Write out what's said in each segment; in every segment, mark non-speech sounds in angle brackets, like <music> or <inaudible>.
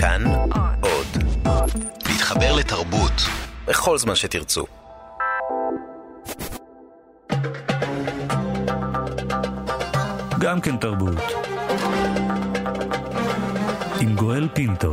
כאן עוד. להתחבר לתרבות בכל זמן שתרצו. גם כן תרבות. עם גואל פינטו.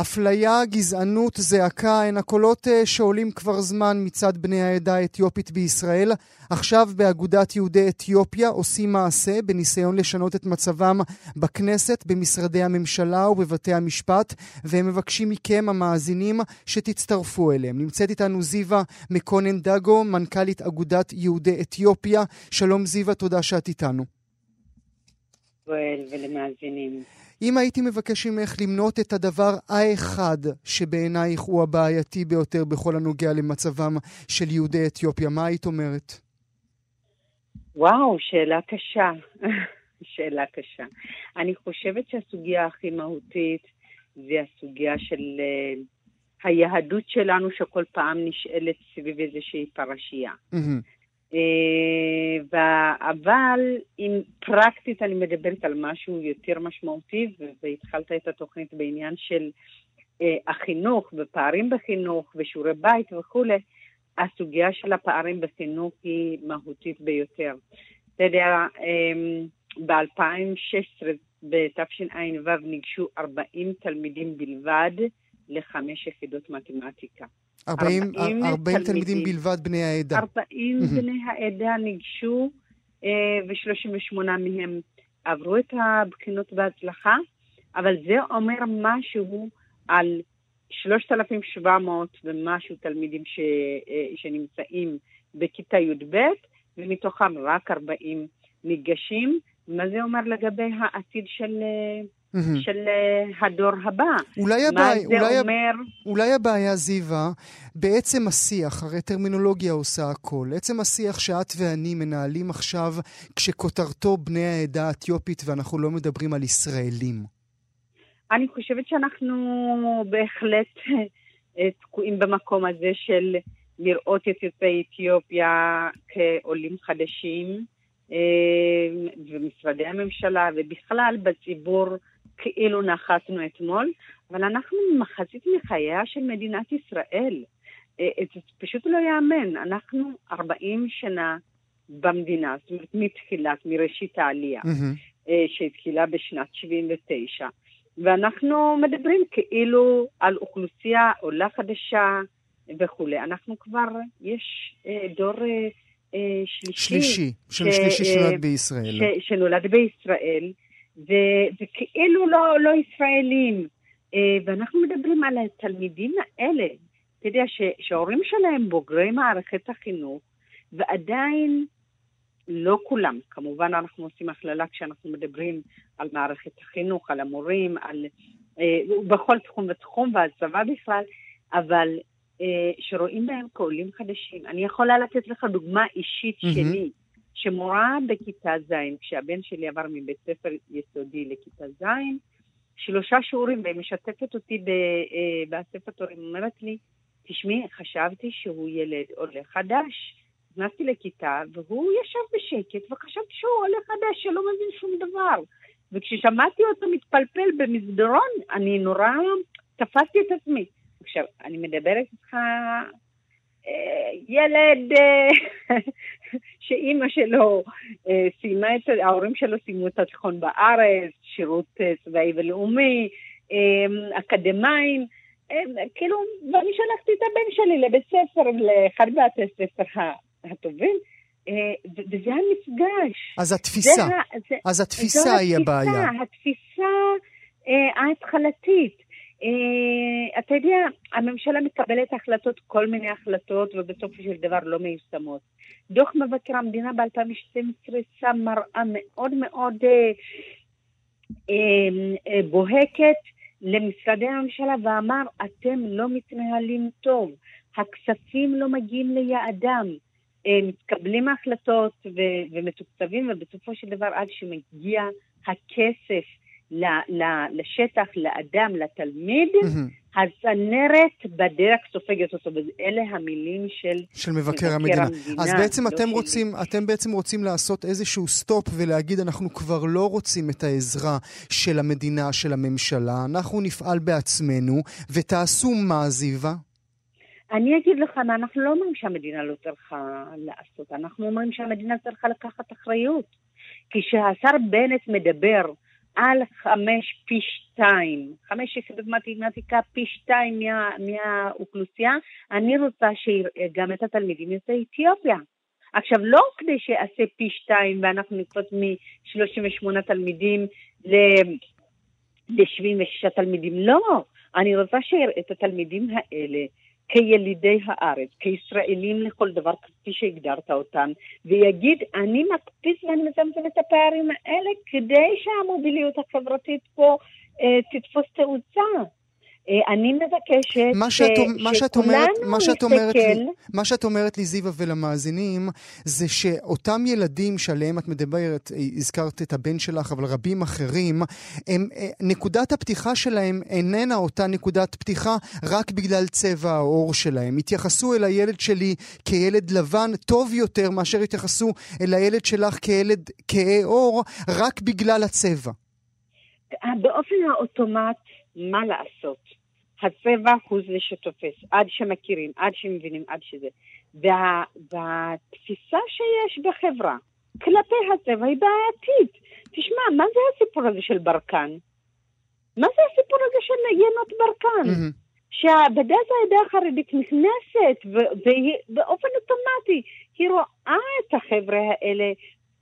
אפליה, גזענות, זעקה, הן הקולות אה, שעולים כבר זמן מצד בני העדה האתיופית בישראל. עכשיו באגודת יהודי אתיופיה עושים מעשה בניסיון לשנות את מצבם בכנסת, במשרדי הממשלה ובבתי המשפט, והם מבקשים מכם, המאזינים, שתצטרפו אליהם. נמצאת איתנו זיווה מקונן דגו, מנכ"לית אגודת יהודי אתיופיה. שלום זיווה, תודה שאת איתנו. ולמאזינים. אם הייתי מבקש ממך למנות את הדבר האחד שבעינייך הוא הבעייתי ביותר בכל הנוגע למצבם של יהודי אתיופיה, מה היית אומרת? וואו, שאלה קשה. <laughs> שאלה קשה. אני חושבת שהסוגיה הכי מהותית זה הסוגיה של uh, היהדות שלנו, שכל פעם נשאלת סביב איזושהי פרשייה. Mm-hmm. אה, אבל אם פרקטית אני מדברת על משהו יותר משמעותי, והתחלת את התוכנית בעניין של אה, החינוך ופערים בחינוך ושיעורי בית וכולי, הסוגיה של הפערים בחינוך היא מהותית ביותר. אתה יודע, אמ, ב-2016, בתשע"ו, ניגשו 40 תלמידים בלבד לחמש יחידות מתמטיקה. 40, 40, 40 תלמידים בלבד בני העדה. 40 בני העדה ניגשו, אה, ו-38 מהם עברו את הבחינות בהצלחה, אבל זה אומר משהו על 3,700 ומשהו תלמידים ש, אה, שנמצאים בכיתה י"ב, ומתוכם רק 40 ניגשים. מה זה אומר לגבי העתיד של... אה, mm-hmm. של uh, הדור הבא. אולי, הבעיה, אולי, אומר... אולי הבעיה, זיווה, בעצם השיח, הרי טרמינולוגיה עושה הכל, עצם השיח שאת ואני מנהלים עכשיו, כשכותרתו בני העדה האתיופית ואנחנו לא מדברים על ישראלים. אני חושבת שאנחנו בהחלט אה, תקועים במקום הזה של לראות את יוצאי אתיופיה כעולים חדשים, אה, ומשרדי הממשלה ובכלל בציבור כאילו נחתנו אתמול, אבל אנחנו מחצית מחייה של מדינת ישראל. אה, זה פשוט לא ייאמן. אנחנו 40 שנה במדינה, זאת אומרת מתחילת, מראשית העלייה, mm-hmm. שהתחילה בשנת 79. ואנחנו מדברים כאילו על אוכלוסייה עולה חדשה וכולי. אנחנו כבר, יש אה, דור שלישי. שלישי, שם שלישי שנולד בישראל. ש, שנולד בישראל, וכאילו לא, לא ישראלים. אה, ואנחנו מדברים על התלמידים האלה, אתה יודע, שההורים שלהם בוגרי מערכת החינוך, ועדיין לא כולם, כמובן אנחנו עושים הכללה כשאנחנו מדברים על מערכת החינוך, על המורים, על, אה, בכל תחום ותחום, והצבא בכלל, אבל אה, שרואים בהם כעולים חדשים. אני יכולה לתת לך דוגמה אישית mm-hmm. שלי. שמורה בכיתה ז', כשהבן שלי עבר מבית ספר יסודי לכיתה ז', שלושה שיעורים, והיא משתפת אותי אה, באספת הורים, אומרת לי, תשמעי, חשבתי שהוא ילד עולה חדש. נכנסתי לכיתה, והוא ישב בשקט, וחשבתי שהוא עולה חדש, שלא מבין שום דבר. וכששמעתי אותו מתפלפל במסדרון, אני נורא תפסתי את עצמי. עכשיו, אני מדברת איתך ילד אה, שאימא שלו אה, סיימה את, ההורים שלו סיימו את התיכון בארץ, שירות אה, צבאי ולאומי, אקדמאים, כאילו, ואני שלחתי את הבן שלי לבית ספר, לאחד מבתי הספר הטובים, וזה המפגש. אז התפיסה, זה, אז התפיסה היא הבעיה. התפיסה ההתחלתית. אה, אתה יודע, הממשלה מקבלת החלטות, כל מיני החלטות, ובסופו של דבר לא מיושמות. דוח מבקר המדינה ב-2012 שם מראה מאוד מאוד אה, אה, בוהקת למשרדי הממשלה ואמר, אתם לא מתנהלים טוב, הכספים לא מגיעים ליעדם. מתקבלים ההחלטות ומתוקצבים, ובסופו של דבר עד שמגיע הכסף לשטח, לאדם, לתלמיד, mm-hmm. הצנרת בדרך סופגת אותו, ואלה המילים של, של מבקר המדינה. המדינה. אז בעצם לא אתם, רוצים, אתם בעצם רוצים לעשות איזשהו סטופ ולהגיד, אנחנו כבר לא רוצים את העזרה של המדינה, של הממשלה, אנחנו נפעל בעצמנו, ותעשו מה, זיווה? אני אגיד לך מה, אנחנו לא אומרים שהמדינה לא צריכה לעשות, אנחנו אומרים שהמדינה צריכה לקחת אחריות. כשהשר בנט מדבר על חמש פי שתיים, חמש יחידות מתמטיקה פי שתיים מה, מהאוכלוסייה, אני רוצה שיראה גם את התלמידים יוצאי אתיופיה. עכשיו, לא כדי שיעשה פי שתיים ואנחנו נקפוץ מ-38 תלמידים ל-76 תלמידים, לא. אני רוצה את התלמידים האלה כילידי הארץ, כישראלים לכל דבר, כפי שהגדרת אותם, ויגיד, אני מקפיץ ואני מצמצם את הפערים האלה כדי שהמוביליות החברתית פה אה, תתפוס תאוצה. אה, אני מבקשת מה שאת, מה שאת אומרת, מה שאת אומרת לי, מה שאת אומרת לי, זיווה, ולמאזינים, זה שאותם ילדים שעליהם את מדברת, אה, הזכרת את הבן שלך, אבל רבים אחרים, הם, אה, נקודת הפתיחה שלהם איננה אותה נקודת פתיחה רק בגלל צבע העור שלהם. התייחסו אל הילד שלי כילד לבן טוב יותר מאשר התייחסו אל הילד שלך כילד כהה עור, רק בגלל הצבע. באופן האוטומט, מה לעשות? הצבע הוא זה שתופס, עד שמכירים, עד שמבינים, עד שזה. וה, והתפיסה שיש בחברה כלפי הצבע היא בעייתית. תשמע, מה זה הסיפור הזה של ברקן? מה זה הסיפור הזה של ינות ברקן? Mm-hmm. שהבד"ץ העדה החרדית נכנסת ובאופן אוטומטי היא רואה את החבר'ה האלה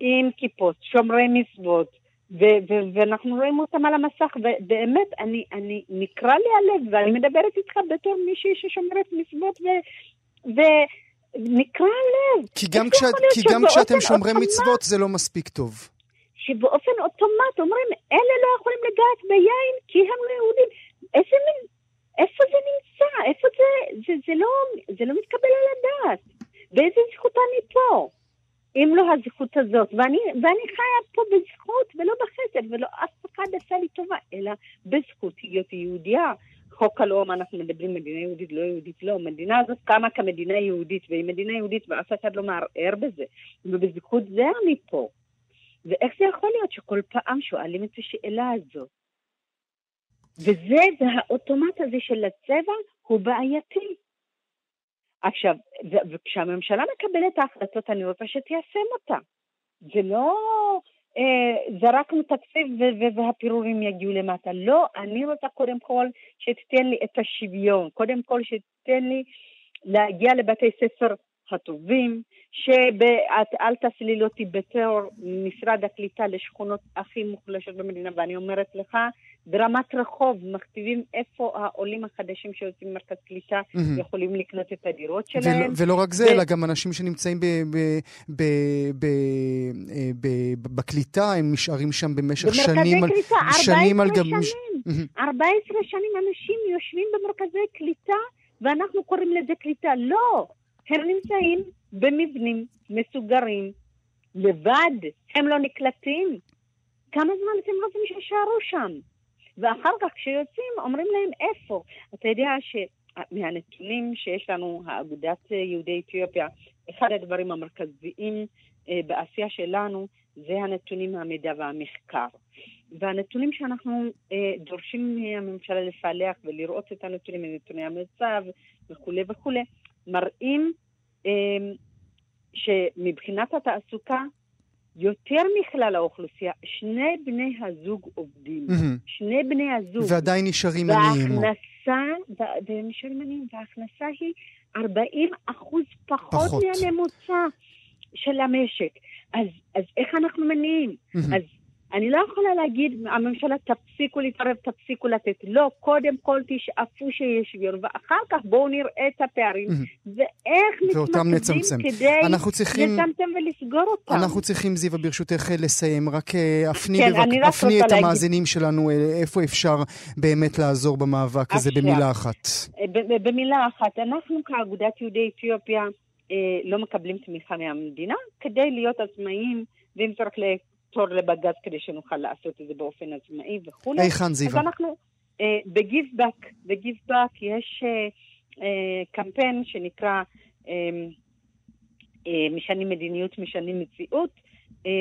עם כיפות, שומרי מצוות, ו- ו- ואנחנו רואים אותם על המסך, ובאמת, אני, אני, נקרע לי הלב, ואני מדברת איתך בתור מישהי ששומרת מצוות, ו- ונקרע הלב. כי גם, כשאת, כי גם כשאתם שומרי אוטומט, מצוות זה לא מספיק טוב. שבאופן אוטומט אומרים, אלה לא יכולים לגעת ביין כי הם לא יהודים. איזה מין, איפה זה נמצא? איפה זה, זה, זה, לא, זה לא מתקבל על הדעת. באיזה זכות אני פה? אם לא הזכות הזאת, ואני, ואני חיה פה בזכות ולא בחסד, ולא אף אחד עשה לי טובה, אלא בזכות להיות יהודייה. חוק הלאום, אנחנו מדברים מדינה יהודית, לא יהודית, לא. המדינה הזאת קמה כמדינה יהודית, והיא מדינה יהודית ואף אחד לא מערער בזה. ובזכות זה אני פה. ואיך זה יכול להיות שכל פעם שואלים את השאלה הזאת? וזה, זה האוטומט הזה של הצבע, הוא בעייתי. עכשיו, וכשהממשלה מקבלת את ההחלטות, אני רוצה שתיישם אותה. זה לא אה, זרקנו תקציב והפירורים יגיעו למטה. לא, אני רוצה קודם כל שתיתן לי את השוויון. קודם כל שתיתן לי להגיע לבתי ספר הטובים, שאל תסליל אותי בתיאור משרד הקליטה לשכונות הכי מוחלשות במדינה, ואני אומרת לך, ברמת רחוב מכתיבים איפה העולים החדשים שיוצאים ממרכז קליטה mm-hmm. יכולים לקנות את הדירות שלהם. ולא, ולא רק זה, ו... אלא גם אנשים שנמצאים ב, ב, ב, ב, אה, ב, ב, בקליטה, הם נשארים שם במשך שנים. במרכזי קליטה, 14 שנים. על גם... שנים. 14 שנים אנשים יושבים במרכזי קליטה, ואנחנו קוראים לזה קליטה. לא, הם נמצאים במבנים מסוגרים, לבד, הם לא נקלטים. כמה זמן אתם רוצים שישארו שם? ואחר כך כשיוצאים אומרים להם איפה. אתה יודע שמהנתונים שיש לנו, האגודת יהודי אתיופיה, אחד הדברים המרכזיים אה, בעשייה שלנו זה הנתונים מהמידע והמחקר. והנתונים שאנחנו אה, דורשים מהממשלה לפעלח ולראות את הנתונים, מנתוני המצב וכולי וכולי, מראים אה, שמבחינת התעסוקה יותר מכלל האוכלוסייה, שני בני הזוג עובדים. Mm-hmm. שני בני הזוג. ועדיין נשארים עניים. וההכנסה, והם נשארים עניים, וההכנסה היא 40 אחוז פחות, פחות מהממוצע של המשק. אז, אז איך אנחנו מניעים? Mm-hmm. אז אני לא יכולה להגיד, הממשלה תפסיקו להתערב, תפסיקו לתת. לא, קודם כל תשאפו שיהיה שוויון, ואחר כך בואו נראה את הפערים, ואיך מתמקדים כדי צריכים... לצמצם ולסגור אותם. אנחנו צריכים, זיווה, ברשותך, לסיים. רק אה, אפני, כן, בבק... אפני את להגיד. המאזינים שלנו, אה, איפה אפשר באמת לעזור במאבק הזה במילה אחת. אה, במילה אחת. אנחנו כאגודת יהודי אתיופיה לא מקבלים תמיכה מהמדינה כדי להיות עצמאיים, ואם צריך תור לבג"ץ כדי שנוכל לעשות את זה באופן עצמאי וכולי. היכן זיווה? אז אנחנו, אה, בגיבבק, בגיבבק יש אה, אה, קמפיין שנקרא אה, אה, משנים מדיניות, משנים מציאות, אה,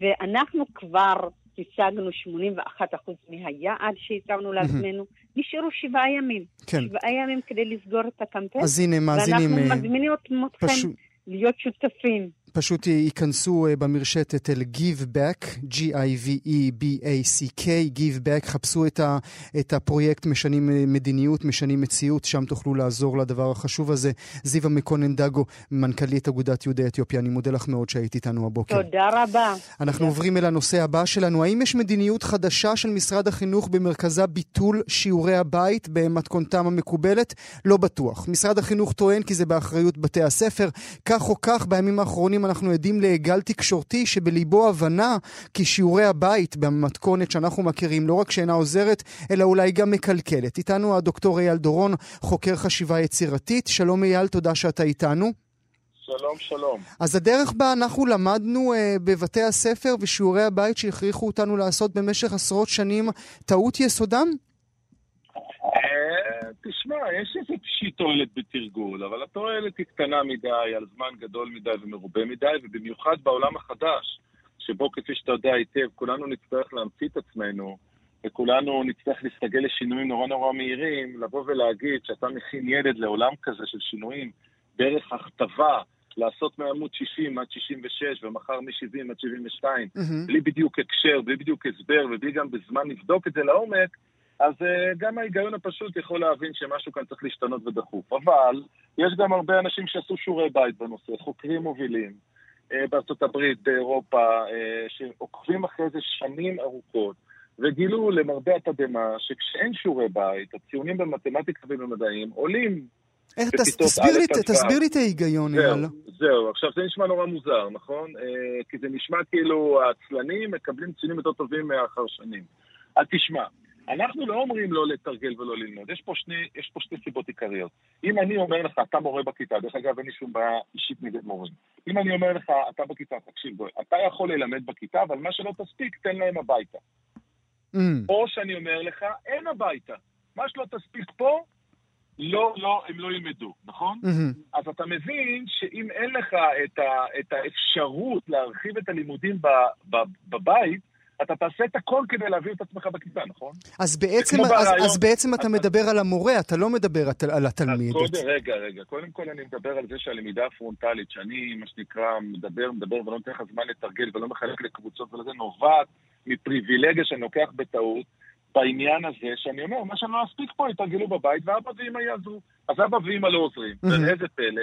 ואנחנו כבר השגנו 81% מהיעד שהצבנו לעצמנו. נשארו שבעה ימים. כן. שבעה ימים כדי לסגור את הקמפיין. אז הנה, מאזינים... ואנחנו אה, מזמינים אתכם פשוט... להיות שותפים. פשוט ייכנסו אה, במרשתת אל Give Back, G-I-V-E-B-A-C-K, Give Back, חפשו את, ה, את הפרויקט משנים אה, מדיניות, משנים מציאות, שם תוכלו לעזור לדבר החשוב הזה. זיווה מקונן דגו, מנכ"לית אגודת יהודי אתיופיה, אני מודה לך מאוד שהיית איתנו הבוקר. תודה רבה. אנחנו תודה. עוברים אל הנושא הבא שלנו. האם יש מדיניות חדשה של משרד החינוך במרכזה ביטול שיעורי הבית במתכונתם המקובלת? לא בטוח. משרד החינוך טוען כי זה באחריות בתי הספר. כך או כך, בימים האחרונים אנחנו עדים לגל תקשורתי שבליבו הבנה כי שיעורי הבית במתכונת שאנחנו מכירים לא רק שאינה עוזרת, אלא אולי גם מקלקלת. איתנו הדוקטור אייל דורון, חוקר חשיבה יצירתית. שלום אייל, תודה שאתה איתנו. שלום, שלום. אז הדרך בה אנחנו למדנו uh, בבתי הספר ושיעורי הבית שהכריחו אותנו לעשות במשך עשרות שנים טעות יסודם? תשמע, יש איזושהי תועלת בתרגול, אבל התועלת היא קטנה מדי, על זמן גדול מדי ומרובה מדי, ובמיוחד בעולם החדש, שבו כפי שאתה יודע היטב, כולנו נצטרך להמציא את עצמנו, וכולנו נצטרך להסתגל לשינויים נורא נורא מהירים, לבוא ולהגיד שאתה מכין ילד לעולם כזה של שינויים דרך הכתבה, לעשות מעמוד 60 עד 66 ומחר מ-70 עד 72, mm-hmm. בלי בדיוק הקשר, בלי בדיוק הסבר ובלי גם בזמן לבדוק את זה לעומק, אז uh, גם ההיגיון הפשוט יכול להבין שמשהו כאן צריך להשתנות ודחוף. אבל יש גם הרבה אנשים שעשו שיעורי בית בנושא, חוקרים מובילים uh, בארצות הברית, באירופה, uh, שעוקבים אחרי זה שנים ארוכות, וגילו למרבה התדהמה שכשאין שיעורי בית, הציונים במתמטיקה ובמדעים עולים. איך, תס, תסביר, לי, תסביר לי את ההיגיון, זהו, זהו, עכשיו זה נשמע נורא מוזר, נכון? כי זה נשמע כאילו העצלנים מקבלים ציונים יותר טובים מהחרשנים. אז תשמע, אנחנו לא אומרים לא לתרגל ולא ללמוד, יש פה, שני, יש פה שתי סיבות עיקריות. אם אני אומר לך, אתה מורה בכיתה, דרך אגב, אין לי שום בעיה אישית נגד מורים. אם אני אומר לך, אתה בכיתה, תקשיב, בואי, אתה יכול ללמד בכיתה, אבל מה שלא תספיק, תן להם הביתה. Mm. או שאני אומר לך, אין הביתה. מה שלא תספיק פה, לא, לא, הם לא ילמדו, נכון? Mm-hmm. אז אתה מבין שאם אין לך את, ה, את האפשרות להרחיב את הלימודים ב, ב, בבית, אתה תעשה את הכל כדי להעביר את עצמך בכיתה, נכון? אז בעצם, אז, ברעיון, אז בעצם אתה, אתה מדבר על המורה, אתה לא מדבר על התלמיד. קודם, רגע, רגע. קודם כל אני מדבר על זה שהלמידה הפרונטלית, שאני, מה שנקרא, מדבר, מדבר ולא נותן לך זמן לתרגל ולא מחלק לקבוצות ולזה, נובעת מפריבילגיה שאני לוקח בטעות. בעניין הזה, שאני אומר, מה שאני לא אספיק פה, יתרגלו בבית, ואבא ואמא יעזרו. אז אבא ואמא לא עוזרים. ואיזה פלא,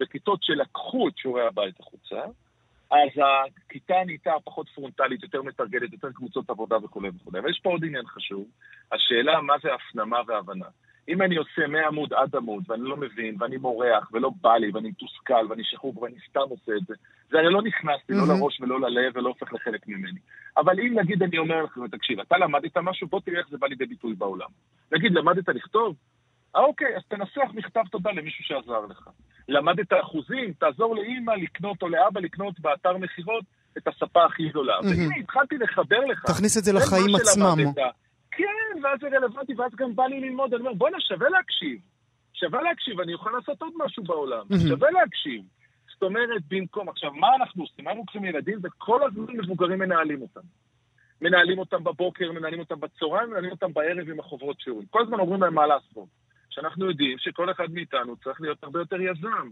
בכיתות שלקחו את שיעורי הבית החוצה, אז הכיתה נהייתה פחות פרונטלית, יותר מתרגלת, יותר קבוצות עבודה וכולי וכולי. אבל יש פה עוד עניין חשוב, השאלה מה זה הפנמה והבנה. אם אני עושה מעמוד עד עמוד, ואני לא מבין, ואני מורח, ולא בא לי, ואני מתוסכל, ואני שחור, ואני סתם עושה את זה, זה הרי לא נכנס לי, לא לראש ולא ללב, ולא הופך לחלק ממני. אבל אם נגיד אני אומר לך, תקשיב, אתה למדת משהו, בוא תראה איך זה בא לידי ביטוי בעולם. נגיד, למדת לכתוב? אה, אוקיי, אז תנסח מכתב תודה למישהו שעזר לך. למדת אחוזים, תעזור לאימא לקנות או לאבא לקנות באתר מכירות את הספה הכי גדולה. והנה, התחלתי לחבר לך. תכניס את זה לחיים עצמם. כן, ואז זה רלוונטי, ואז גם בא לי ללמוד. אני אומר, בואנה, שווה להקשיב. שווה להקשיב, אני אוכל לעשות עוד משהו בעולם. שווה להקשיב. זאת אומרת, במקום, עכשיו, מה אנחנו עושים? אנחנו לוקחים ילדים וכל הזמן מבוגרים מנהלים אותם. מנהלים אותם בבוקר, מנהלים אותם בצהריים, מנהלים אותם בערב עם החוברות שיעורים. כל הזמן אומרים להם מה לעשות. שאנחנו יודעים שכל אחד מאיתנו צריך להיות הרבה יותר יזם.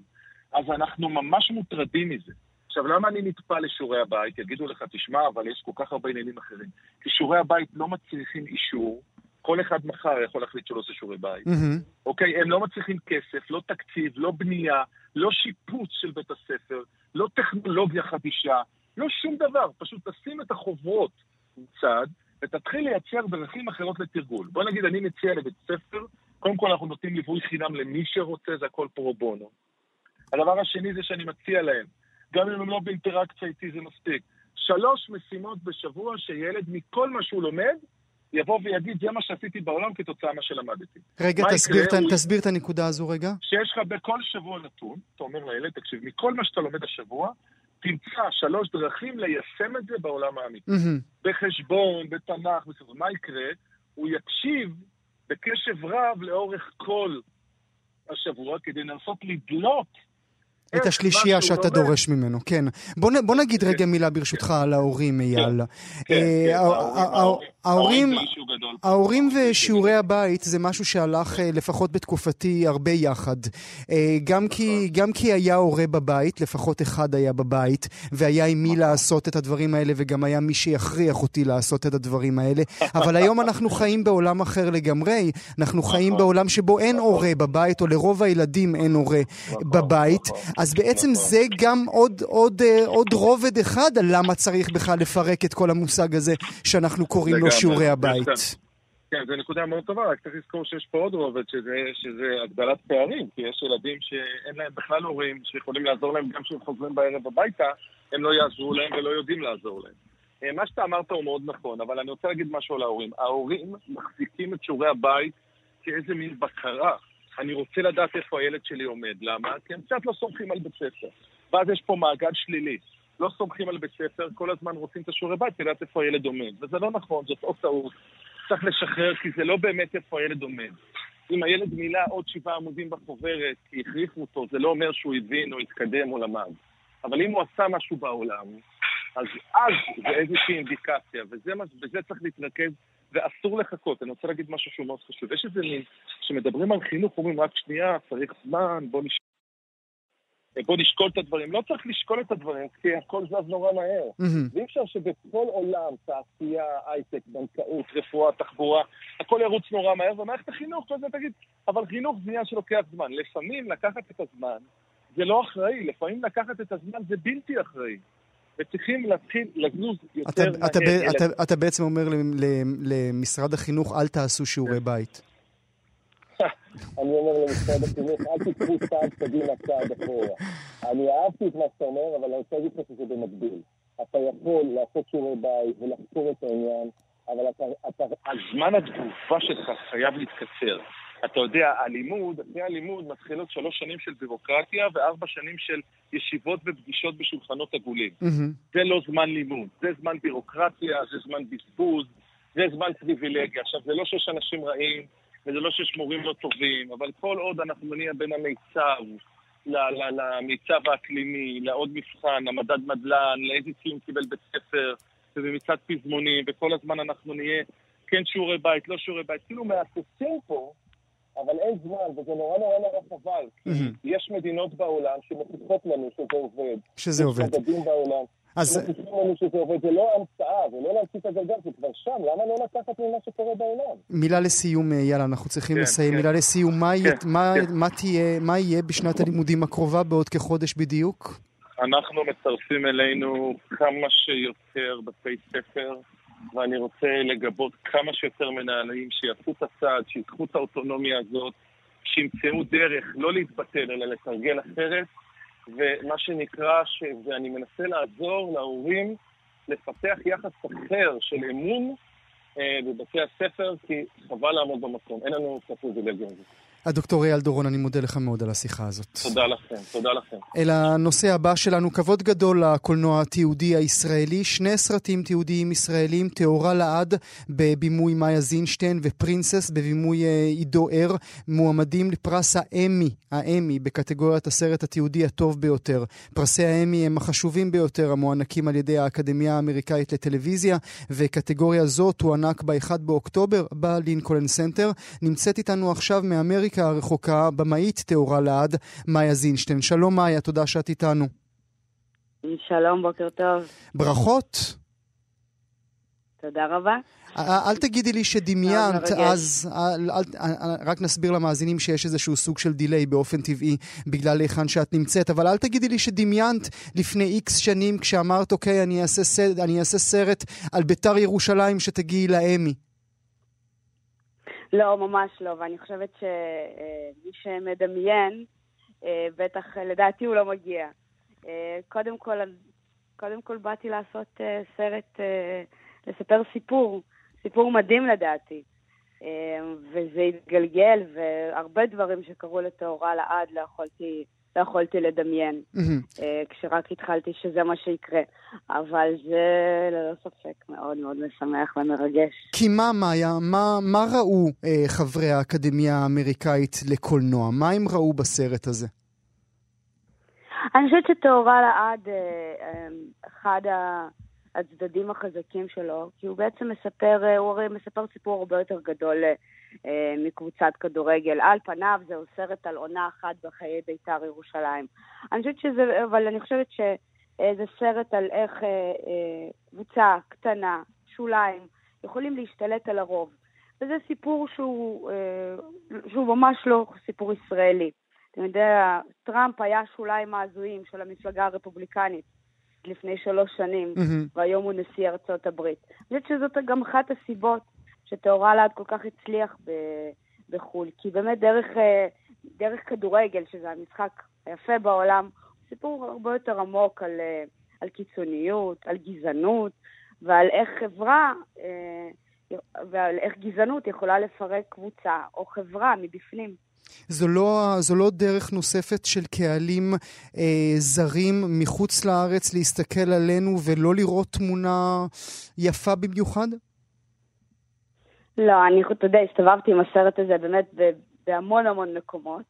אז אנחנו ממש מוטרדים מזה. עכשיו, למה אני נטפל לשיעורי הבית? יגידו לך, תשמע, אבל יש כל כך הרבה עניינים אחרים. כי שיעורי הבית לא מצריכים אישור, כל אחד מחר יכול להחליט שהוא לא עושה שיעורי בית. Mm-hmm. אוקיי? הם לא מצריכים כסף, לא תקציב, לא בנייה, לא שיפוץ של בית הספר, לא טכנולוגיה חדישה, לא שום דבר. פשוט תשים את החוברות צד, ותתחיל לייצר דרכים אחרות לתרגול. בוא נגיד, אני מציע לבית ספר, קודם כל אנחנו נותנים ליווי חינם למי שרוצה, זה הכל פרו בונו. הדבר השני זה שאני מציע להם, גם אם הם לא באינטראקציה איתי זה מספיק, שלוש משימות בשבוע שילד מכל מה שהוא לומד, יבוא ויגיד, זה מה שעשיתי בעולם כתוצאה מה שלמדתי. רגע, תסביר, ת, הוא... תסביר את הנקודה הזו רגע. שיש לך בכל שבוע נתון, אתה אומר לילד, תקשיב, מכל מה שאתה לומד השבוע, תמצא שלוש דרכים ליישם את זה בעולם האמיתי. Mm-hmm. בחשבון, בתנ"ך, בסדר. מה יקרה? הוא יקשיב בקשב רב לאורך כל השבוע כדי לנסות לדלות את השלישייה שאתה דורש ממנו, כן. בוא, בוא נגיד כן. רגע מילה ברשותך על ההורים, אייל. כן, כן, ההורים, ההורים ושיעורי הבית זה משהו שהלך אה, לפחות בתקופתי הרבה יחד. אה, גם כי, נכון. גם כי היה הורה בבית, לפחות אחד היה בבית, והיה עם מי נכון. לעשות את הדברים האלה, וגם היה מי שיכריח אותי לעשות את הדברים האלה. אבל היום אנחנו חיים בעולם אחר לגמרי. אנחנו חיים נכון. בעולם שבו אין הורה בבית, או לרוב הילדים אין הורה בבית. אז בעצם נכון. זה גם עוד, עוד, אה, עוד רובד אחד על למה צריך בכלל לפרק את כל המושג הזה שאנחנו קוראים לו שיעורי הבית. כן, זו נקודה מאוד טובה, רק צריך לזכור שיש פה עוד רובד, שזה, שזה הגדלת פערים, כי יש ילדים שאין להם בכלל הורים שיכולים לעזור להם גם כשהם חוזרים בערב הביתה, הם לא יעזרו להם ולא יודעים לעזור להם. אה, מה שאתה אמרת הוא מאוד נכון, אבל אני רוצה להגיד משהו על ההורים. ההורים מחזיקים את שיעורי הבית כאיזה מין בקרה. אני רוצה לדעת איפה הילד שלי עומד. למה? כי הם קצת לא סומכים על בית ספר. ואז יש פה מעגל שלילי. לא סומכים על בית ספר, כל הזמן רוצים את השיעורי בית לדעת איפה הילד עומד. וזה לא נכון, זאת עוד טעות. צריך לשחרר, כי זה לא באמת איפה הילד עומד. אם הילד מילא עוד שבעה עמודים בחוברת, כי הכריחו אותו, זה לא אומר שהוא הבין או התקדם או למד. אבל אם הוא עשה משהו בעולם, אז אז זה איזושהי אינדיקציה, וזה, וזה צריך להתרכז ואסור לחכות. אני רוצה להגיד משהו שהוא מאוד חשוב. יש איזה מין, כשמדברים על חינוך, אומרים רק שנייה, צריך זמן, בוא נשקול. בוא נשקול את הדברים. לא צריך לשקול את הדברים, כי הכל זז נורא מהר. Mm-hmm. ואי אפשר שבכל עולם, תעשייה, הייטק, בנקאות, רפואה, תחבורה, הכל ירוץ נורא מהר, ומערכת החינוך, כל זה תגיד, אבל חינוך זה עניין שלוקח זמן. לפעמים לקחת את הזמן זה לא אחראי, לפעמים לקחת את הזמן זה בלתי אחראי. וצריכים להתחיל לזוז יותר מהר. אתה, אתה, אתה, אתה בעצם אומר למשרד החינוך, אל תעשו שיעורי כן. בית. <laughs> אני אומר למשרד החינוך, אל תיקחו צעד קדימה, צעד אחורה. אני אהבתי את מה שאתה אומר, אבל אני רוצה להגיד לך שזה במקביל. אתה יכול לעשות שיעורי בית ולחקור את העניין, אבל אתה, אתה, הזמן התגובה שלך חייב להתקצר. אתה יודע, הלימוד, אחרי הלימוד מתחילות שלוש שנים של בירוקרטיה וארבע שנים של ישיבות ופגישות בשולחנות עגולים. Mm-hmm. זה לא זמן לימוד, זה זמן בירוקרטיה, זה זמן בזבוז, זה זמן פריבילגיה. עכשיו, זה לא שיש אנשים רעים, וזה לא שיש מורים לא טובים, אבל כל עוד אנחנו נהיה בין המיצב, למיצב האקלימי, לעוד מבחן, המדד מדלן, לאיזה ציון קיבל בית ספר, ובמצעד פזמונים, וכל הזמן אנחנו נהיה כן שיעורי בית, לא שיעורי בית, כאילו מהססים פה אבל אין זמן, וזה נורא נורא נורא חבל. Mm-hmm. יש מדינות בעולם שמוכיחות לנו שזה עובד. שזה עובד. יש מדדים בעולם. אז... מוכיחים לנו שזה עובד, זה לא המצאה, זה לא להמציא את הגלגל, זה כבר שם, למה לא לקחת ממה שקורה בעולם? מילה לסיום, יאללה, אנחנו צריכים כן, לסיים. כן. מילה לסיום, מה, כן, מה, כן. מה, תהיה, מה יהיה בשנת הלימודים הקרובה בעוד כחודש בדיוק? אנחנו מצרפים אלינו כמה שיותר בתי ספר. ואני רוצה לגבות כמה שיותר מנהלים שיעשו את הצעד, שיקחו את האוטונומיה הזאת, שימצאו דרך לא להתבטל אלא לתרגל אחרת, ומה שנקרא, ש... ואני מנסה לעזור להורים לפתח יחס אחר של אמון אה, בבתי הספר, כי חבל לעמוד במקום, אין לנו את הפריבילגיה הזאת. הדוקטור אייל דורון, אני מודה לך מאוד על השיחה הזאת. תודה לכם, תודה לכם. אל הנושא הבא שלנו, כבוד גדול לקולנוע התיעודי הישראלי. שני סרטים תיעודיים ישראלים, טהורה לעד בבימוי מאיה זינשטיין ופרינסס בבימוי אה, עידו הר, מועמדים לפרס האמי, האמי, בקטגוריית הסרט התיעודי הטוב ביותר. פרסי האמי הם החשובים ביותר המוענקים על ידי האקדמיה האמריקאית לטלוויזיה, וקטגוריה זו תוענק ב-1 באוקטובר בלינקולן סנטר. נמצאת איתנו עכשיו מאמריקה. אמריקה הרחוקה, במאית טהורה לעד, מאיה זינשטיין. שלום מאיה, תודה שאת איתנו. שלום, בוקר טוב. ברכות. תודה רבה. אל תגידי לי שדמיינת, אז אל, אל, רק נסביר למאזינים שיש איזשהו סוג של דיליי באופן טבעי בגלל היכן שאת נמצאת, אבל אל תגידי לי שדמיינת לפני איקס שנים כשאמרת, אוקיי, אני אעשה, סרט, אני אעשה סרט על ביתר ירושלים שתגיעי לאמי. לא, ממש לא, ואני חושבת שמי שמדמיין, אה, בטח לדעתי הוא לא מגיע. אה, קודם כל, קודם כל באתי לעשות אה, סרט, לספר סיפור, סיפור מדהים לדעתי. וזה התגלגל, והרבה דברים שקרו לטהורה לעד לא יכולתי לא יכולתי לדמיין, mm-hmm. כשרק התחלתי שזה מה שיקרה. אבל זה ללא ספק מאוד מאוד משמח ומרגש. כי מה, מאיה, מה, מה ראו אה, חברי האקדמיה האמריקאית לקולנוע? מה הם ראו בסרט הזה? אני חושבת שטהורה לעד, אה, אה, אחד הצדדים החזקים שלו, כי הוא בעצם מספר, אה, הוא הרי מספר סיפור הרבה יותר גדול אה, מקבוצת כדורגל. על פניו זהו סרט על עונה אחת בחיי בית"ר ירושלים. אני חושבת שזה, אבל אני חושבת שזה סרט על איך אה, קבוצה קטנה, שוליים, יכולים להשתלט על הרוב. וזה סיפור שהוא, שהוא ממש לא סיפור ישראלי. אתה יודע, טראמפ היה שוליים ההזויים של המפלגה הרפובליקנית לפני שלוש שנים, mm-hmm. והיום הוא נשיא ארצות הברית. אני חושבת שזאת גם אחת הסיבות שטהורה לאט כל כך הצליח בחו"ל, כי באמת דרך, אה, דרך כדורגל, שזה המשחק היפה בעולם, סיפור הרבה יותר עמוק על, אה, על קיצוניות, על גזענות, ועל איך חברה אה, ועל איך גזענות יכולה לפרק קבוצה או חברה מבפנים. זו לא, זו לא דרך נוספת של קהלים אה, זרים מחוץ לארץ להסתכל עלינו ולא לראות תמונה יפה במיוחד? לא, אני, אתה יודע, הסתובבתי עם הסרט הזה באמת בהמון המון מקומות,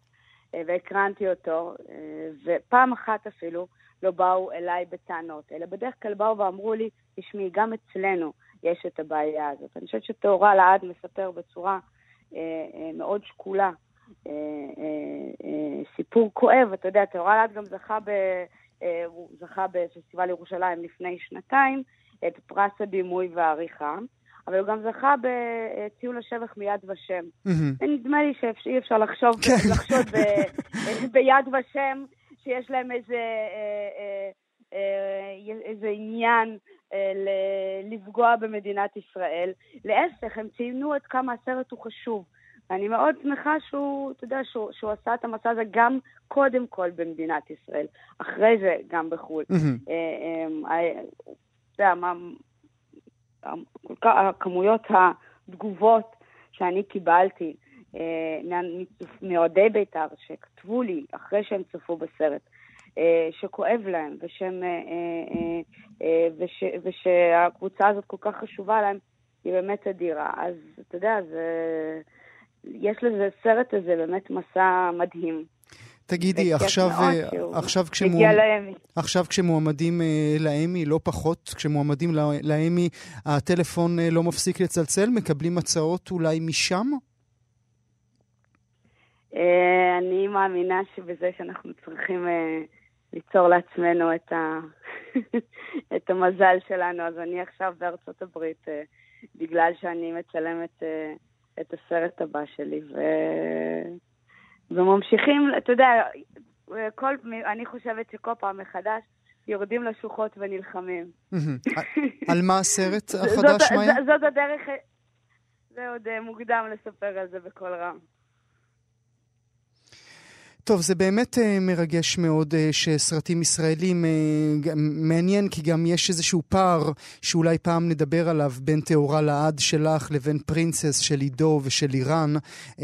אה, והקרנתי אותו, אה, ופעם אחת אפילו לא באו אליי בטענות, אלא בדרך כלל באו ואמרו לי, תשמעי, גם אצלנו יש את הבעיה הזאת. אני חושבת שטהורה לעד מספר בצורה אה, מאוד שקולה סיפור כואב, אתה יודע, טהורה לעד גם זכה, ב, הוא זכה בפסטיבל ירושלים לפני שנתיים את פרס הדימוי והעריכה. אבל הוא גם זכה בציון לשבח מיד ושם. ונדמה לי שאי אפשר לחשוב, כן. לחשוד <laughs> ביד ושם, שיש להם איזה, אה, אה, אה, איזה עניין לפגוע במדינת ישראל. להפך, הם ציינו עד כמה הסרט הוא חשוב. ואני מאוד שמחה שהוא, אתה יודע, שהוא, שהוא עשה את המסע הזה גם קודם כל במדינת ישראל, אחרי זה גם בחו"ל. אתה יודע, כמויות התגובות שאני קיבלתי אה, מאוהדי בית"ר, שכתבו לי אחרי שהם צפו בסרט, אה, שכואב להם, ושהם, אה, וש, ושהקבוצה הזאת כל כך חשובה להם, היא באמת אדירה. אז אתה יודע, זה, יש לזה, סרט הזה באמת מסע מדהים. תגידי, עכשיו, אה, עכשיו, כשמוע... עכשיו כשמועמדים uh, לאמי, לא פחות, כשמועמדים לאמי, הטלפון uh, לא מפסיק לצלצל? מקבלים הצעות אולי משם? אני מאמינה שבזה שאנחנו צריכים ליצור לעצמנו את, ה... <laughs> את המזל שלנו, אז אני עכשיו בארצות הברית, בגלל שאני מצלמת את הסרט הבא שלי, ו... וממשיכים, אתה יודע, כל, אני חושבת שכל פעם מחדש יורדים לשוחות ונלחמים. על מה הסרט <laughs> החדש, מאיה? זאת הדרך, זה עוד אה, מוקדם לספר על זה בקול רם. טוב, זה באמת uh, מרגש מאוד uh, שסרטים ישראלים, uh, מעניין כי גם יש איזשהו פער שאולי פעם נדבר עליו בין טהורה לעד שלך לבין פרינסס של עידו ושל איראן, uh,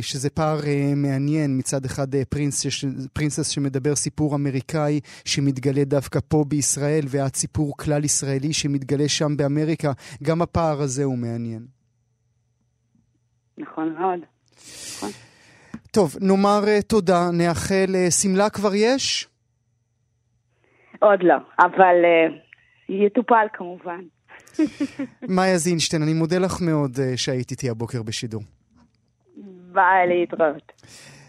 שזה פער uh, מעניין, מצד אחד uh, פרינסס, פרינסס שמדבר סיפור אמריקאי שמתגלה דווקא פה בישראל, ואת סיפור כלל ישראלי שמתגלה שם באמריקה, גם הפער הזה הוא מעניין. נכון מאוד. נכון. טוב, נאמר uh, תודה, נאחל, uh, שמלה כבר יש? עוד לא, אבל uh, יטופל כמובן. <laughs> מאיה זינשטיין, אני מודה לך מאוד שהיית איתי הבוקר בשידור. ביי, להתראות.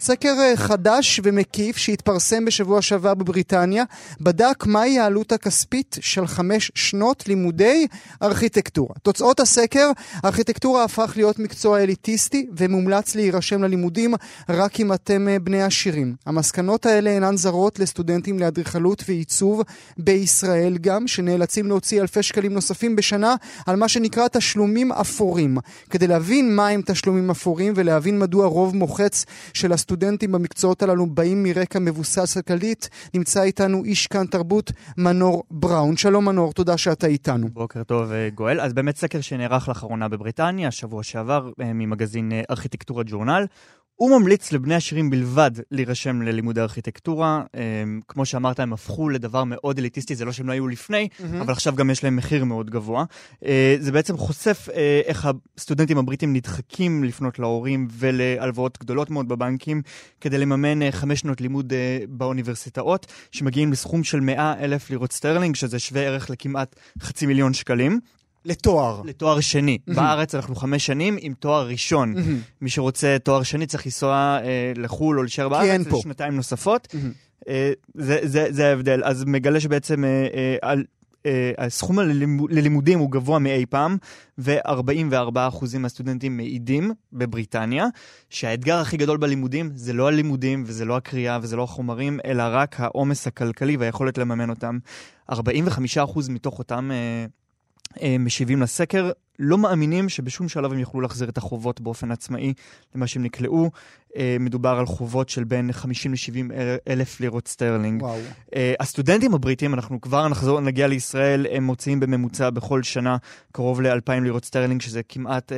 סקר אה, חדש ומקיף שהתפרסם בשבוע שעבר בבריטניה, בדק מהי העלות הכספית של חמש שנות לימודי ארכיטקטורה. תוצאות הסקר, ארכיטקטורה הפך להיות מקצוע אליטיסטי ומומלץ להירשם ללימודים רק אם אתם אה, בני עשירים. המסקנות האלה אינן זרות לסטודנטים לאדריכלות ועיצוב בישראל גם, שנאלצים להוציא אלפי שקלים נוספים בשנה על מה שנקרא תשלומים אפורים. כדי להבין מהם תשלומים אפורים ולהבין מדוע רוב מוחץ של הסטודנטים במקצועות הללו באים מרקע מבוסס כלכלית, נמצא איתנו איש כאן תרבות מנור בראון. שלום מנור, תודה שאתה איתנו. בוקר טוב אה, גואל. אז באמת סקר שנערך לאחרונה בבריטניה, שבוע שעבר, אה, ממגזין אה, ארכיטקטורה ג'ורנל. הוא ממליץ לבני השירים בלבד להירשם ללימודי ארכיטקטורה. אמ, כמו שאמרת, הם הפכו לדבר מאוד אליטיסטי, זה לא שהם לא היו לפני, mm-hmm. אבל עכשיו גם יש להם מחיר מאוד גבוה. אה, זה בעצם חושף אה, איך הסטודנטים הבריטים נדחקים לפנות להורים ולהלוואות גדולות מאוד בבנקים, כדי לממן אה, חמש שנות לימוד באוניברסיטאות, שמגיעים לסכום של 100 אלף לירות סטרלינג, שזה שווה ערך לכמעט חצי מיליון שקלים. לתואר. לתואר שני. בארץ אנחנו חמש שנים עם תואר ראשון. מי שרוצה תואר שני צריך לנסוע אה, לחו"ל או להישאר בארץ, זה שנתיים נוספות. אה, זה, זה, זה ההבדל. אז מגלה שבעצם אה, אה, על, אה, הסכום ללימוד, ללימודים הוא גבוה מאי פעם, ו-44% מהסטודנטים מעידים בבריטניה, שהאתגר הכי גדול בלימודים זה לא הלימודים וזה לא הקריאה וזה לא החומרים, אלא רק העומס הכלכלי והיכולת לממן אותם. 45% מתוך אותם... אה, משיבים לסקר, לא מאמינים שבשום שלב הם יוכלו להחזיר את החובות באופן עצמאי למה שהם נקלעו. אה, מדובר על חובות של בין 50 ל-70 אלף לירות סטרלינג. וואו. אה, הסטודנטים הבריטים, אנחנו כבר נחזור, נגיע לישראל, הם מוציאים בממוצע בכל שנה קרוב ל-2,000 לירות סטרלינג, שזה כמעט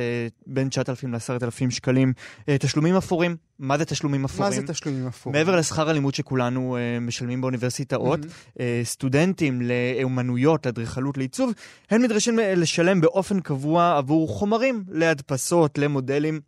בין 9,000 ל-10,000 שקלים. תשלומים אפורים, מה זה תשלומים אפורים? מה זה תשלומים אפורים? מעבר לשכר הלימוד שכולנו אה, משלמים באוניברסיטאות, mm-hmm. אה, סטודנטים לאומנויות, לאדריכלות, לעיצוב, הם נדרשים לשלם באופן קבוע עבור חומרים, להדפסות, למודלים.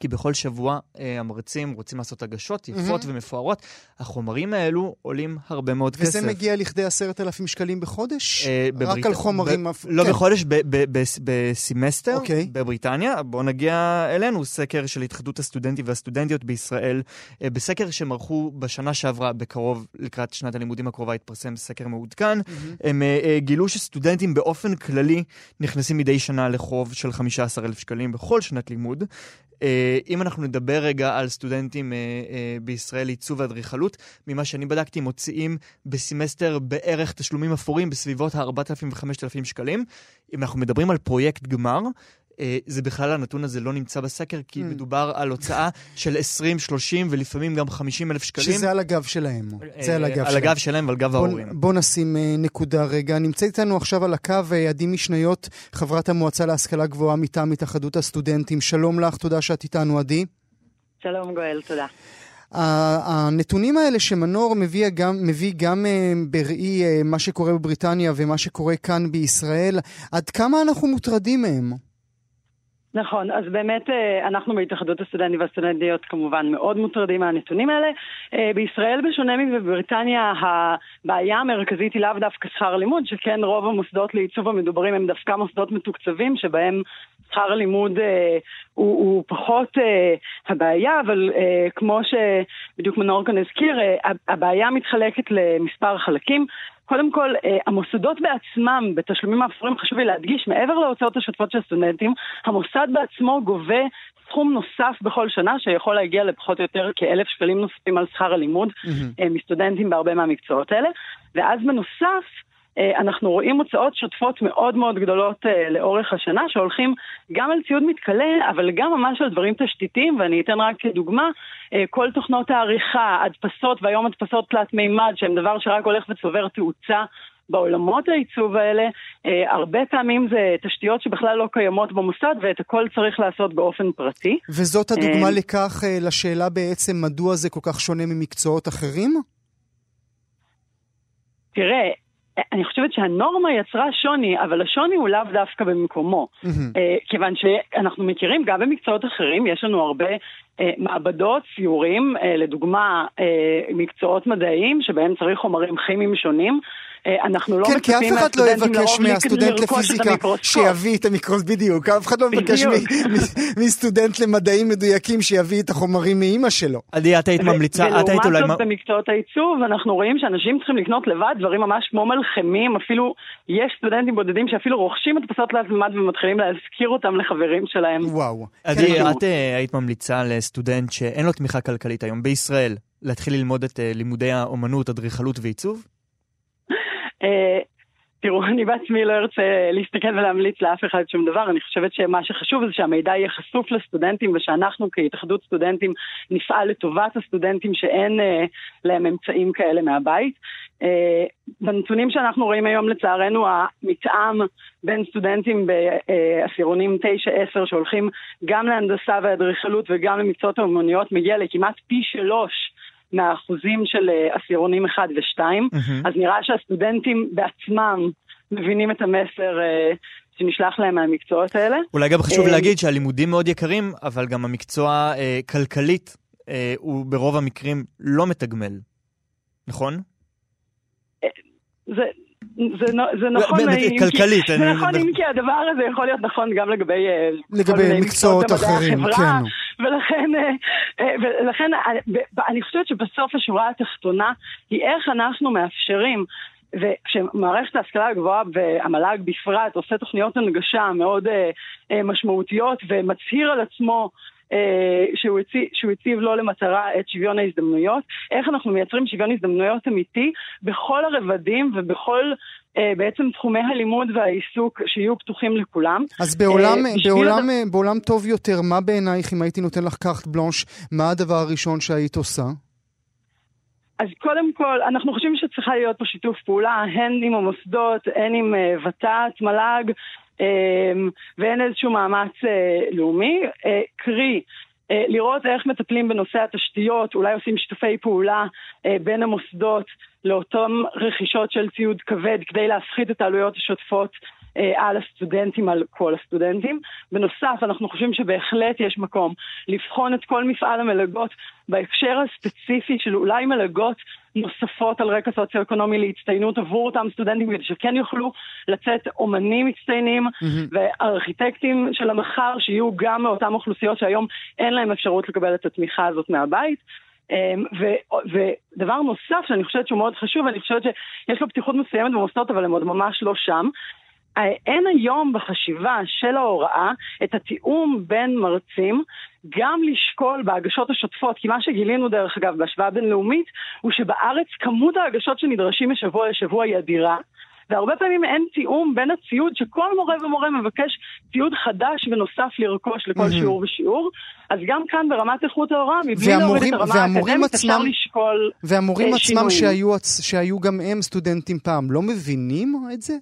כי בכל שבוע אה, המרצים רוצים לעשות הגשות יפות mm-hmm. ומפוארות. החומרים האלו עולים הרבה מאוד וזה כסף. וזה מגיע לכדי עשרת אלפים שקלים בחודש? אה, בברית... רק על חומרים... ב... לא כן. בחודש, ב- ב- ב- בסמסטר אוקיי. אוקיי. בבריטניה. בואו נגיע אלינו, סקר של התאחדות הסטודנטים והסטודנטיות בישראל. אה, בסקר שהם ערכו בשנה שעברה, בקרוב, לקראת שנת הלימודים הקרובה, התפרסם סקר מעודכן. Mm-hmm. הם אה, אה, גילו שסטודנטים באופן כללי נכנסים מדי שנה לחוב של 15,000 שקלים בכל שנת לימוד. אה, אם אנחנו נדבר רגע על סטודנטים אה, אה, בישראל לעיצוב ואדריכלות, ממה שאני בדקתי, מוציאים בסמסטר בערך תשלומים אפורים בסביבות ה-4,000 ו-5,000 שקלים. אם אנחנו מדברים על פרויקט גמר, אה, זה בכלל הנתון הזה לא נמצא בסקר, כי mm. מדובר על הוצאה של 20, 30 ולפעמים גם 50 אלף שקלים. שזה על הגב שלהם. אה, זה על הגב שלהם. על הגב שלהם ועל גב בוא, ההורים. בוא נשים אה, נקודה רגע. נמצאת איתנו עכשיו על הקו עדי משניות, חברת המועצה להשכלה גבוהה מטעם התאחדות הסטודנטים. שלום לך, תודה שאת איתנו, עדי. שלום גואל, תודה. הנתונים האלה שמנור מביא גם, מביא גם בראי מה שקורה בבריטניה ומה שקורה כאן בישראל, עד כמה אנחנו מוטרדים מהם? נכון, אז באמת אה, אנחנו בהתאחדות הסטודנטים והסטודנטיות כמובן מאוד מוטרדים מהנתונים האלה. אה, בישראל, בשונה מבריטניה, הבעיה המרכזית היא לאו דווקא שכר הלימוד, שכן רוב המוסדות לעיצוב המדוברים הם דווקא מוסדות מתוקצבים, שבהם שכר הלימוד אה, הוא, הוא פחות אה, הבעיה, אבל אה, כמו שבדיוק מנור כאן הזכיר, אה, הבעיה מתחלקת למספר חלקים. קודם כל, אה, המוסדות בעצמם, בתשלומים האפורים, חשוב לי להדגיש, מעבר להוצאות השוטפות של הסטודנטים, המוסד בעצמו גובה סכום נוסף בכל שנה, שיכול להגיע לפחות או יותר כאלף שקלים נוספים על שכר הלימוד mm-hmm. מסטודנטים בהרבה מהמקצועות האלה. ואז בנוסף, אנחנו רואים הוצאות שוטפות מאוד מאוד גדולות אה, לאורך השנה, שהולכים גם על ציוד מתכלה, אבל גם ממש על דברים תשתיתיים, ואני אתן רק כדוגמה, אה, כל תוכנות העריכה, הדפסות, והיום הדפסות תלת מימד, שהן דבר שרק הולך וצובר תאוצה. בעולמות העיצוב האלה, אה, הרבה פעמים זה תשתיות שבכלל לא קיימות במוסד ואת הכל צריך לעשות באופן פרטי. וזאת הדוגמה לכך, לשאלה בעצם מדוע זה כל כך שונה ממקצועות אחרים? תראה, אני חושבת שהנורמה יצרה שוני, אבל השוני הוא לאו דווקא במקומו. Mm-hmm. כיוון שאנחנו מכירים גם במקצועות אחרים, יש לנו הרבה מעבדות, ציורים, uh, לדוגמה uh, מקצועות מדעיים שבהם צריך חומרים כימיים שונים. אנחנו לא כן, כי אף אחד לא יבקש מהסטודנט לפיזיקה שיביא את המיקרוס, בדיוק, אף אחד לא מבקש מסטודנט למדעים מדויקים שיביא את החומרים מאימא שלו. עדי, את היית ממליצה, את היית אולי... ולעומת זאת במקצועות העיצוב, אנחנו רואים שאנשים צריכים לקנות לבד דברים ממש כמו מלחמים, אפילו יש סטודנטים בודדים שאפילו רוכשים הדפסות להזמד ומתחילים להזכיר אותם לחברים שלהם. וואו. עדי, כן. את אה, היית ממליצה לסטודנט שאין לו תמיכה כלכלית היום בישראל, להתחיל ללמוד את אה, לימודי האומנות, אדריכלות ועיצוב? תראו, אני בעצמי לא ארצה להסתכל ולהמליץ לאף אחד שום דבר, אני חושבת שמה שחשוב זה שהמידע יהיה חשוף לסטודנטים ושאנחנו כהתאחדות סטודנטים נפעל לטובת הסטודנטים שאין אה, להם אמצעים כאלה מהבית. אה, בנתונים שאנחנו רואים היום לצערנו המתאם בין סטודנטים בעשירונים 9-10 שהולכים גם להנדסה ואדריכלות וגם למקצועות האומנויות מגיע לכמעט פי שלוש מהאחוזים של אה, עשירונים 1 ו-2, mm-hmm. אז נראה שהסטודנטים בעצמם מבינים את המסר אה, שנשלח להם מהמקצועות האלה. אולי גם חשוב אה, להגיד שהלימודים מאוד יקרים, אבל גם המקצוע אה, כלכלית אה, הוא ברוב המקרים לא מתגמל, נכון? זה, זה, <laughs> זה נכון, אם כלכלית, כי, זה נכון אם כי הדבר הזה יכול להיות נכון גם לגבי, לגבי מקצועות אחרים, כן. ולכן, ולכן אני חושבת שבסוף השורה התחתונה היא איך אנחנו מאפשרים וכשמערכת ההשכלה הגבוהה והמל"ג בפרט עושה תוכניות הנגשה מאוד משמעותיות ומצהיר על עצמו אה, שהוא, הציב, שהוא הציב לו למטרה את שוויון ההזדמנויות, איך אנחנו מייצרים שוויון הזדמנויות אמיתי בכל הרבדים ובכל אה, בעצם תחומי הלימוד והעיסוק שיהיו פתוחים לכולם. אז בעולם, אה, בעולם, אה, בעולם טוב יותר, מה בעינייך, אם הייתי נותן לך קארט בלונש, מה הדבר הראשון שהיית עושה? אז קודם כל, אנחנו חושבים שצריכה להיות פה שיתוף פעולה, הן עם המוסדות, הן עם ות"ת, מל"ג, um, והן איזשהו מאמץ uh, לאומי. Uh, קרי, uh, לראות איך מטפלים בנושא התשתיות, אולי עושים שיתופי פעולה בין המוסדות לאותן רכישות של ציוד כבד כדי להפחית את העלויות השוטפות אה, על הסטודנטים, על כל הסטודנטים. בנוסף, אנחנו חושבים שבהחלט יש מקום לבחון את כל מפעל המלגות בהקשר הספציפי של אולי מלגות נוספות על רקע סוציו-אקונומי להצטיינות עבור אותם סטודנטים, כדי שכן יוכלו לצאת אומנים מצטיינים mm-hmm. וארכיטקטים של המחר, שיהיו גם מאותן אוכלוסיות שהיום אין להם אפשרות לקבל את התמיכה הזאת מהבית. אמ, ודבר נוסף שאני חושבת שהוא מאוד חשוב, אני חושבת שיש לו פתיחות מסוימת במוסדות, אבל הם עוד ממש לא שם, אין היום בחשיבה של ההוראה את התיאום בין מרצים גם לשקול בהגשות השוטפות, כי מה שגילינו דרך אגב בהשוואה בינלאומית הוא שבארץ כמות ההגשות שנדרשים משבוע לשבוע היא אדירה. והרבה פעמים אין תיאום בין הציוד שכל מורה ומורה מבקש ציוד חדש ונוסף לרכוש לכל mm-hmm. שיעור ושיעור. אז גם כאן ברמת איכות ההוראה, מבלי להוריד את הרמה האקדמית, אפשר לשקול והמורים אה, עצמם שהיו, שהיו גם הם סטודנטים פעם, לא מבינים את זה?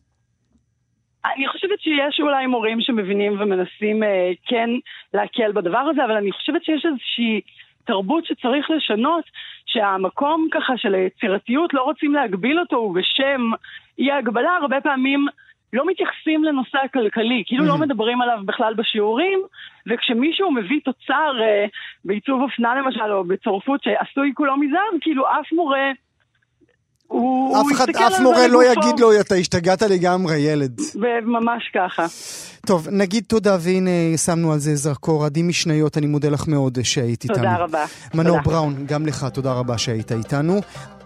אני חושבת שיש אולי מורים שמבינים ומנסים אה, כן להקל בדבר הזה, אבל אני חושבת שיש איזושהי תרבות שצריך לשנות, שהמקום ככה של היצירתיות, לא רוצים להגביל אותו, ובשם אי ההגבלה, הרבה פעמים לא מתייחסים לנושא הכלכלי, כאילו mm-hmm. לא מדברים עליו בכלל בשיעורים, וכשמישהו מביא תוצר אה, בעיצוב אופנה למשל, או בצורפות שעשוי כולו מזהב, כאילו אף מורה... אף, אחד, אף מורה לא יגיד לו, אתה השתגעת לגמרי, ילד. וממש ככה. טוב, נגיד תודה, והנה שמנו על זה זרקור. עדי משניות, אני מודה לך מאוד שהיית איתנו. תודה רבה. מנור תודה. בראון, גם לך, תודה רבה שהיית איתנו.